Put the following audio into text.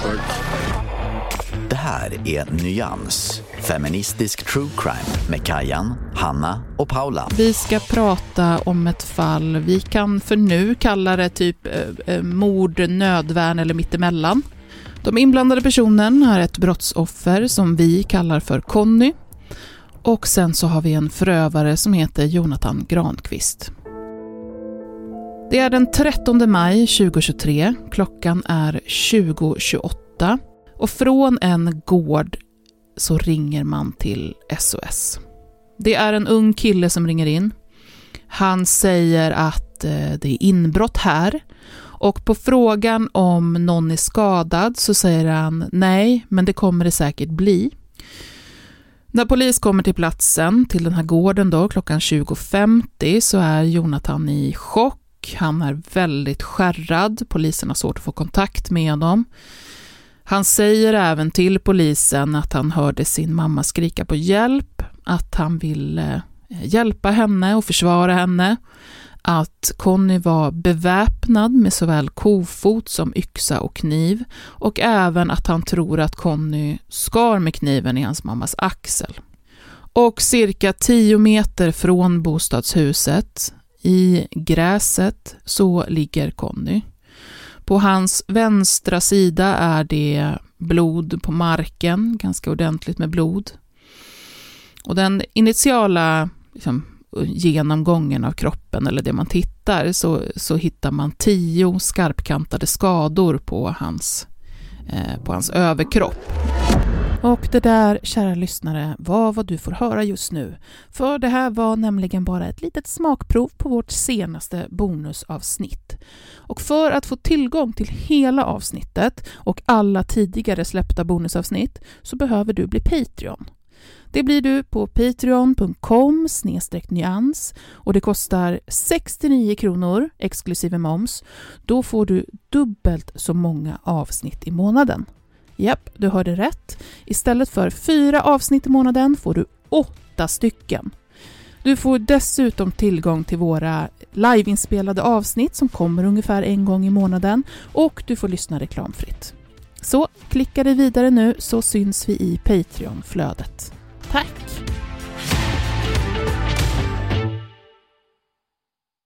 Network. Det här är Nyans, feministisk true crime med Kajan, Hanna och Paula. Vi ska prata om ett fall, vi kan för nu kalla det typ eh, eh mord, nödvärn eller mittemellan. De inblandade personen är ett brottsoffer som vi kallar för Conny. Och sen så har vi en förövare som heter Jonathan Granqvist. Det är den 13 maj 2023, klockan är 20.28 och från en gård så ringer man till SOS. Det är en ung kille som ringer in. Han säger att eh, det är inbrott här och på frågan om någon är skadad så säger han nej, men det kommer det säkert bli. När polis kommer till platsen, till den här gården då, klockan 20.50 så är Jonathan i chock. Han är väldigt skärrad. Polisen har svårt att få kontakt med honom. Han säger även till polisen att han hörde sin mamma skrika på hjälp, att han ville eh, hjälpa henne och försvara henne, att Conny var beväpnad med såväl kofot som yxa och kniv och även att han tror att Conny skar med kniven i hans mammas axel. Och cirka tio meter från bostadshuset, i gräset, så ligger Conny. På hans vänstra sida är det blod på marken, ganska ordentligt med blod. Och den initiala liksom, genomgången av kroppen, eller det man tittar, så, så hittar man tio skarpkantade skador på hans, eh, på hans överkropp. Och det där, kära lyssnare, var vad du får höra just nu. För det här var nämligen bara ett litet smakprov på vårt senaste bonusavsnitt. Och för att få tillgång till hela avsnittet och alla tidigare släppta bonusavsnitt så behöver du bli Patreon. Det blir du på patreon.com nyans och det kostar 69 kronor exklusive moms. Då får du dubbelt så många avsnitt i månaden. Japp, du hörde rätt. Istället för fyra avsnitt i månaden får du åtta stycken. Du får dessutom tillgång till våra liveinspelade avsnitt som kommer ungefär en gång i månaden och du får lyssna reklamfritt. Så klicka dig vidare nu så syns vi i Patreon-flödet. Tack!